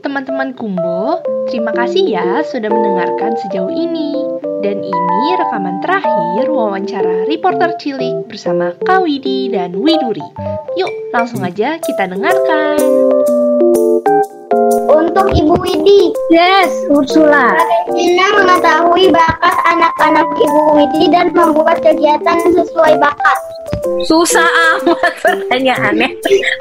Teman-teman Kumbo, terima kasih ya sudah mendengarkan sejauh ini. Dan ini rekaman terakhir wawancara reporter cilik bersama Kawidi dan Widuri. Yuk, langsung aja kita dengarkan. Untuk Ibu Widi, Yes, Ursula. bagaimana mengetahui bakat anak-anak Ibu Widi dan membuat kegiatan sesuai bakat? Susah amat pertanyaannya.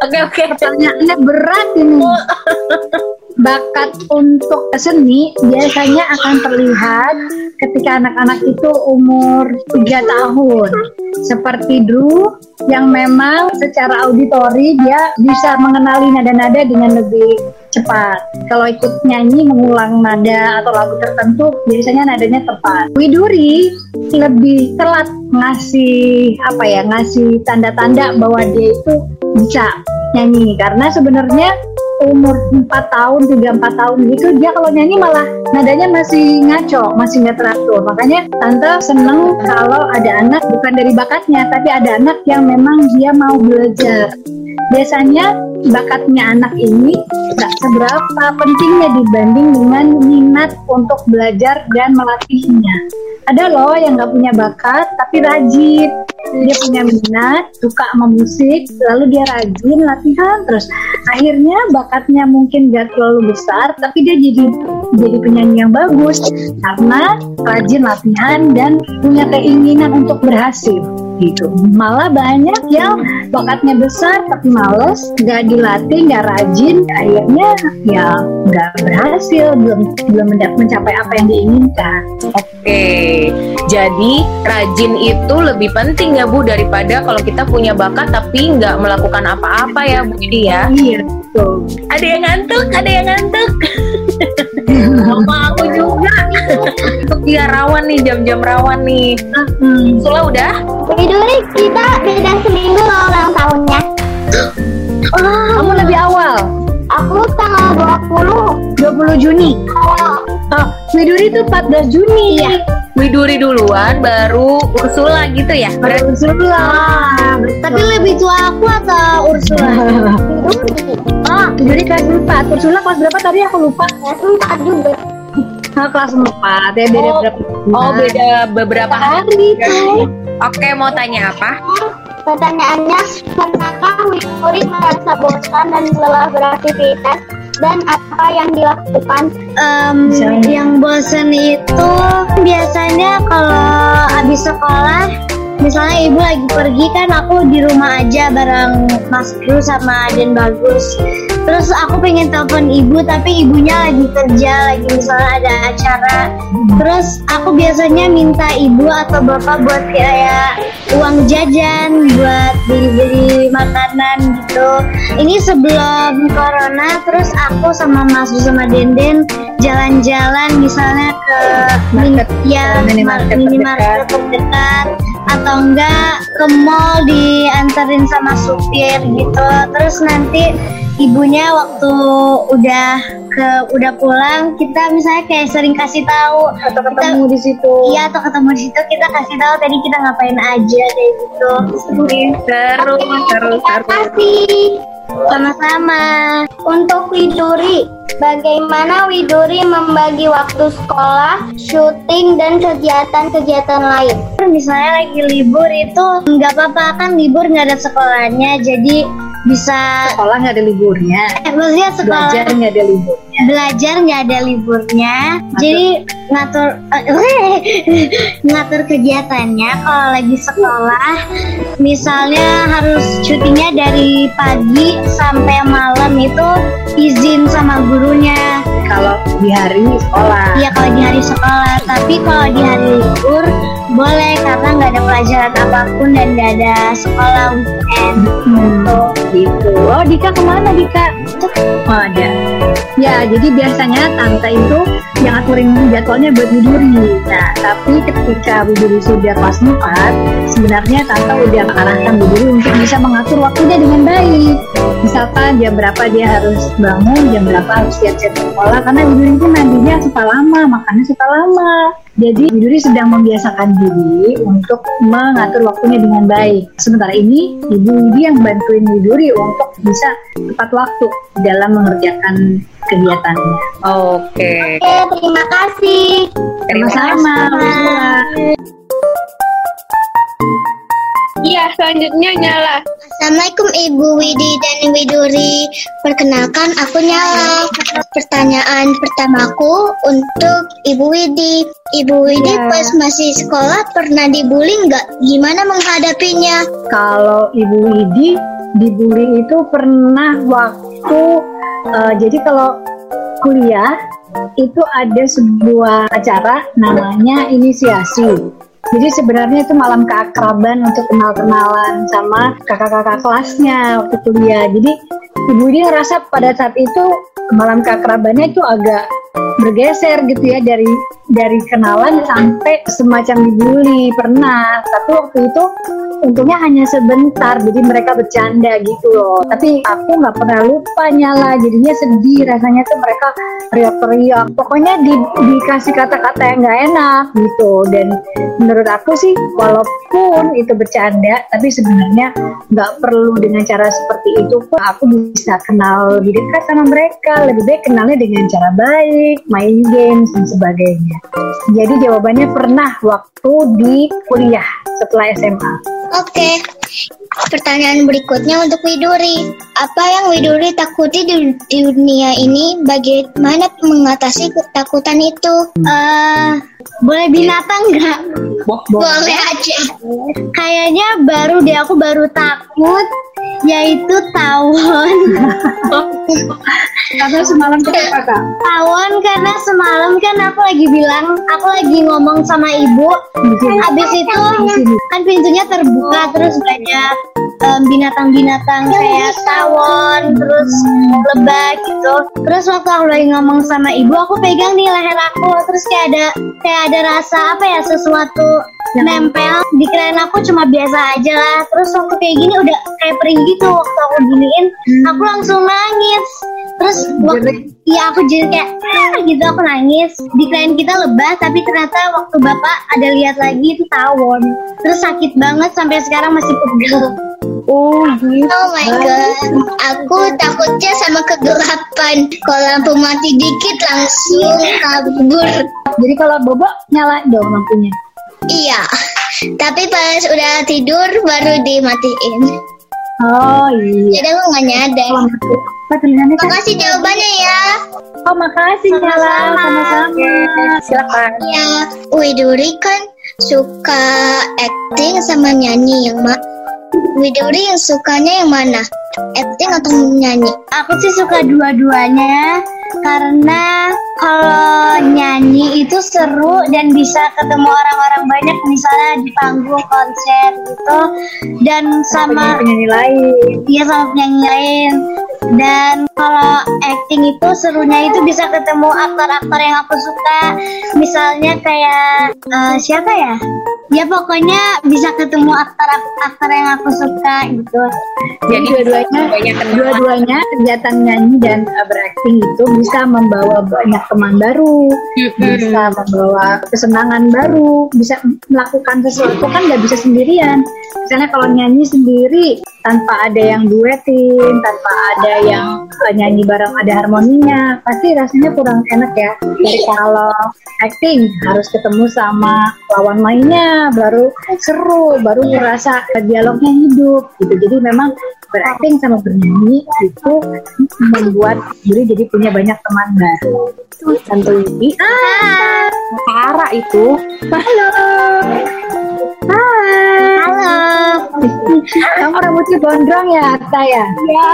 Oke oke. Pertanyaannya berat ini. Bakat untuk seni biasanya akan terlihat ketika anak-anak itu umur 3 tahun. Seperti Drew yang memang secara auditori dia bisa mengenali nada-nada dengan lebih cepat. Kalau ikut nyanyi mengulang nada atau lagu tertentu biasanya nadanya tepat. Widuri lebih telat ngasih apa ya ngasih tanda-tanda bahwa dia itu bisa nyanyi karena sebenarnya umur 4 tahun 3 4 tahun gitu dia kalau nyanyi malah nadanya masih ngaco masih nggak teratur. Makanya tante seneng kalau ada anak bukan dari bakatnya tapi ada anak yang memang dia mau belajar. Biasanya bakatnya anak ini nggak seberapa pentingnya dibanding dengan minat untuk belajar dan melatihnya. Ada loh yang nggak punya bakat tapi rajin. Dia punya minat suka sama musik lalu dia rajin latihan terus. Akhirnya bakatnya mungkin gak terlalu besar tapi dia jadi jadi penyanyi yang bagus karena rajin latihan dan punya keinginan untuk berhasil gitu malah banyak yang bakatnya besar tapi males nggak dilatih nggak rajin akhirnya ya nggak berhasil belum belum mencapai apa yang diinginkan Oke. Jadi rajin itu lebih penting ya Bu daripada kalau kita punya bakat tapi nggak melakukan apa-apa ya Bu Didi ya. iya betul Ada yang ngantuk, ada yang ngantuk. Sama aku juga. Untuk dia rawan nih jam-jam rawan nih. Hmm. Sula udah? Widuri, kita beda seminggu loh ulang tahunnya. kamu lebih awal Aku tanggal 20. 20 Juni Oh, oh Widuri itu 14 Juni Iya. Widuri duluan baru Ursula gitu ya. Berarti Ursula tapi lebih tua aku atau Ursula? Oh, Widuri kelas 4 Ursula kelas berapa tadi aku lupa Ya, empat juga. oh, kelas 4 ya beda Oh. berapa Oh beda beberapa hari. Hari itu. Oke mau tanya apa? Pertanyaannya, pernahkah Widuri merasa bosan dan lelah beraktivitas? Dan apa yang dilakukan? Misalnya? yang bosan itu biasanya kalau habis sekolah misalnya ibu lagi pergi kan aku di rumah aja bareng Mas Bru sama Aden Bagus. Terus aku pengen telepon ibu tapi ibunya lagi kerja lagi misalnya ada acara. Terus aku biasanya minta ibu atau bapak buat kayak uang jajan buat beli-beli makanan gitu. Ini sebelum corona terus aku sama Mas Bru sama Denden jalan-jalan misalnya ke Market, ya ke minimarket minimarket terdekat atau enggak ke mall dianterin sama supir gitu. Terus nanti ibunya waktu udah ke udah pulang kita misalnya kayak sering kasih tahu atau ketemu di situ iya atau ketemu di situ kita kasih tahu tadi kita ngapain aja kayak gitu Seru, seru, seru. Terima kasih. Sama-sama. Untuk Widuri, bagaimana Widuri membagi waktu sekolah, syuting, dan kegiatan-kegiatan lain? Misalnya lagi libur itu nggak apa-apa kan libur nggak ada sekolahnya, jadi bisa sekolah nggak ada liburnya eh, maksudnya sekolah belajar nggak ada liburnya belajar nggak ada liburnya. Jadi ngatur eh, ngatur kegiatannya kalau lagi sekolah. Misalnya harus cutinya dari pagi sampai malam itu izin sama gurunya. Kalau di hari sekolah. Iya kalau di hari sekolah. Tapi kalau di hari libur boleh karena nggak ada pelajaran apa pun dan nggak ada sekolah weekend. Hmm, gitu. Oh, Dika ke mana Dika? Oh, ada. Ya, jadi biasanya tante itu yang aturin jadwalnya buat Buduri. Nah, tapi ketika Buduri sudah kelas 4, sebenarnya tante udah mengarahkan Buduri untuk bisa mengatur waktunya dengan baik. Misalkan jam berapa dia harus bangun, jam berapa harus siap-siap sekolah, karena Buduri itu mandinya suka lama, makannya suka lama. Jadi Widuri sedang membiasakan diri untuk mengatur waktunya dengan baik. Sementara ini Ibu Widi yang bantuin Widuri untuk bisa tepat waktu dalam mengerjakan kegiatannya. Oke. Oke, terima kasih. Terima kasih. Sama-sama. Iya, selanjutnya nyala. Assalamualaikum Ibu Widi dan Widuri. Perkenalkan aku Nyala. Pertanyaan pertamaku untuk Ibu Widi. Ibu Widi Ya. pas masih sekolah pernah dibully nggak? Gimana menghadapinya? Kalau Ibu Widi dibully itu pernah waktu eh, jadi kalau kuliah itu ada sebuah acara namanya inisiasi. Jadi sebenarnya itu malam keakraban untuk kenal-kenalan sama kakak-kakak kelasnya waktu kuliah. Jadi Ibu Widi ngerasa pada saat itu malam keakrabannya itu agak bergeser gitu ya dari dari kenalan sampai semacam dibully. Pernah tapi waktu itu untungnya hanya sebentar jadi mereka bercanda gitu loh. Tapi aku nggak pernah lupa nyala jadinya sedih rasanya tuh mereka teriak-teriak. Pokoknya di, dikasih kata-kata yang nggak enak gitu. Dan menurut aku sih walaupun itu bercanda tapi sebenarnya nggak perlu dengan cara seperti itu pun. Aku bisa kenal lebih dekat sama mereka lebih baik kenalnya dengan cara baik main games dan sebagainya jadi jawabannya pernah waktu di kuliah setelah SMA Oke. Pertanyaan berikutnya untuk Widuri. Apa yang Widuri takuti di, dunia ini? Bagaimana mengatasi ketakutan itu? Eh, boleh binatang nggak? Boh, Boleh aja. Kayaknya baru deh aku baru takut yaitu tawon. karena semalam kita kak Tawon karena semalam kan aku lagi bilang aku lagi ngomong sama ibu. Habis itu kan pintunya terbuka terus banyak em, binatang-binatang kayak tawon terus lebah gitu. Terus waktu aku lagi ngomong sama ibu aku pegang nih leher aku. Terus kayak ada kayak ada rasa apa ya sesuatu nempel di keren aku cuma biasa aja lah. Terus waktu kayak gini udah kayak perih gitu. Waktu aku giniin aku langsung nangis terus waktu ya aku jadi kayak "Ah," gitu aku nangis. Di klien kita lebah tapi ternyata waktu bapak ada lihat lagi itu tawon. Terus sakit banget sampai sekarang masih pegel oh gitu. Oh my god, aku takutnya sama kegelapan. Kalau lampu mati dikit langsung kabur. jadi kalau bobo nyala dong lampunya? Iya, tapi pas udah tidur baru dimatiin. oh iya. Jadi aku nggak nyadar. Apa tulisannya kan Makasih jawabannya ya. oh makasih nyala Sama-sama. silakan. Ya, Widuri kan suka acting sama nyanyi yang ma Widuri yang sukanya yang mana? Acting atau nyanyi? Aku sih suka dua-duanya karena kalau nyanyi itu seru dan bisa ketemu orang-orang banyak misalnya di panggung konser gitu dan sama penyanyi lain Iya sama penyanyi lain dan kalau acting itu serunya itu bisa ketemu aktor-aktor yang aku suka. Misalnya kayak eh, siapa ya ya pokoknya bisa ketemu aktor-aktor yang aku suka gitu. Jadi dua-duanya dua-duanya kegiatan nyanyi dan uh, berakting itu bisa membawa banyak teman baru. Bisa membawa kesenangan baru. Bisa melakukan sesuatu kan nggak bisa sendirian. Misalnya kalau nyanyi sendiri tanpa ada yang duetin tanpa ada yang uh, nyanyi bareng ada harmoninya pasti rasanya kurang enak ya. Dari kalau acting harus ketemu sama lawan mainnya baru seru baru ngerasa dialognya hidup gitu. Jadi memang berakting sama bernyanyi itu membuat diri jadi punya banyak teman baru. Tante Wibi ah Sarah itu. Halo. Hai. Halo. Kamu rambutnya gondrong ya Atta ya Ya.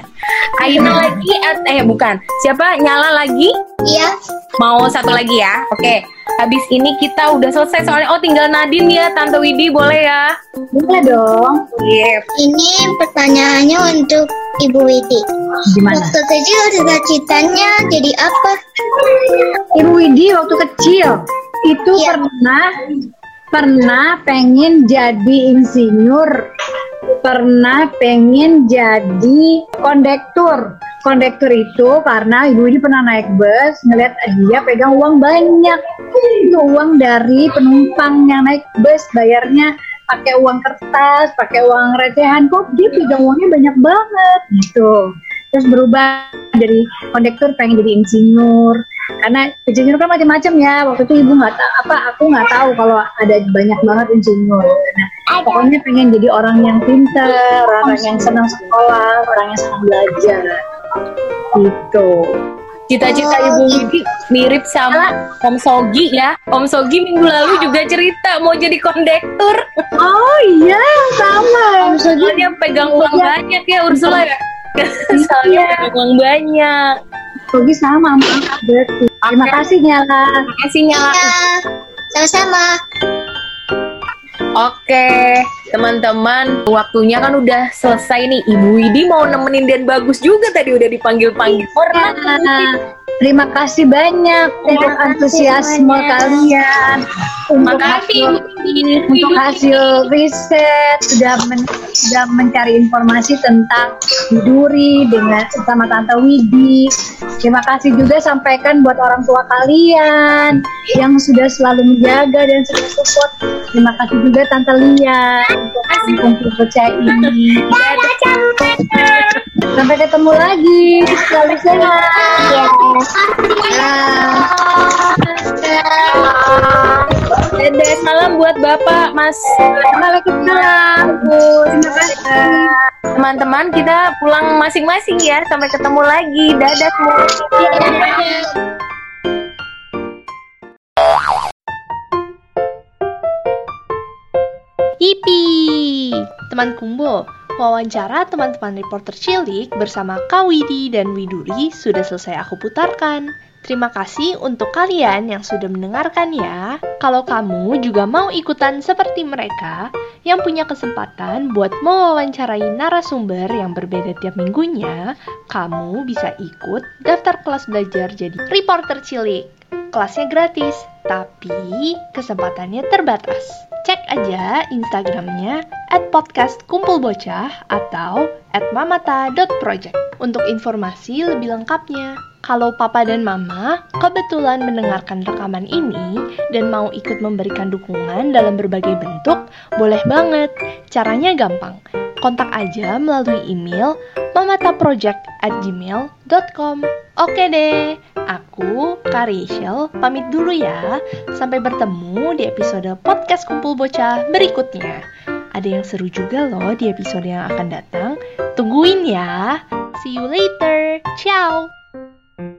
Aina lagi at- eh bukan. Siapa? Nyala lagi? iya Mau satu lagi ya? Oke. Habis ini kita udah selesai soalnya oh tinggal Nadine ya Tante Widi boleh ya? boleh dong Iya. ini pertanyaannya untuk Ibu Widi gimana waktu kecil cita-citanya jadi apa Ibu Widi waktu kecil itu Iya. pernah pernah pengen jadi insinyur pernah pengen jadi kondektur. Kondektur itu karena ibu ini pernah naik bus ngeliat dia pegang uang banyak. Itu uang dari penumpang yang naik bus bayarnya pakai uang kertas pakai uang recehan kok dia pegang uangnya banyak banget gitu. Terus berubah dari kondektur pengen jadi insinyur karena insinyur kan macam-macam ya. Waktu itu ibu nggak tahu apa aku nggak tahu kalau ada banyak banget insinyur. Nah, pokoknya pengen jadi orang yang pintar orang yang senang sekolah orang yang senang belajar. Gitu. Cita-cita Ibu Widi mirip sama Om Sogi ya. Om Sogi minggu lalu juga cerita mau jadi kondektur. oh iya sama. Soalnya pegang uang banyak ya Ursula ya. Soalnya pegang uang banyak. Sogi sama sama berarti terima kasih Nyala Terima kasih Nyala. Iya, sama-sama. Oke, teman-teman, waktunya kan udah selesai nih. Ibu Widi mau nemenin Dan Bagus juga tadi udah dipanggil-panggil. Pernah Nah, terima kasih banyak untuk antusiasme kalian untuk hasil, untuk hasil riset sudah men- sudah mencari informasi tentang Duri dengan sama Tante Widi. Terima kasih juga sampaikan buat orang tua kalian yang sudah selalu menjaga dan selalu support. Terima kasih juga Tante Lia untuk kumpul percaya ini. Sampai ketemu lagi. Selalu sehat. Dadah, salam buat Bapak, Mas. Waalaikumsalam. Terima kasih. Teman-teman, kita pulang masing-masing ya. Sampai ketemu lagi. Dadah semua. Yipi! Teman Kumbo, wawancara teman-teman reporter cilik bersama Kawidi dan Widuri sudah selesai aku putarkan. Terima kasih untuk kalian yang sudah mendengarkan ya. Kalau kamu juga mau ikutan seperti mereka yang punya kesempatan buat mewawancarai narasumber yang berbeda tiap minggunya, kamu bisa ikut daftar kelas belajar jadi reporter cilik. Kelasnya gratis, tapi kesempatannya terbatas. Cek aja Instagramnya at podcast kumpul bocah atau at mamata.project untuk informasi lebih lengkapnya. Kalau papa dan mama kebetulan mendengarkan rekaman ini dan mau ikut memberikan dukungan dalam berbagai bentuk, boleh banget. Caranya gampang. Kontak aja melalui email mamataproject@gmail.com. Oke deh, aku Karishel pamit dulu ya. Sampai bertemu di episode podcast Kumpul Bocah berikutnya. Ada yang seru juga loh di episode yang akan datang. Tungguin ya. See you later. Ciao.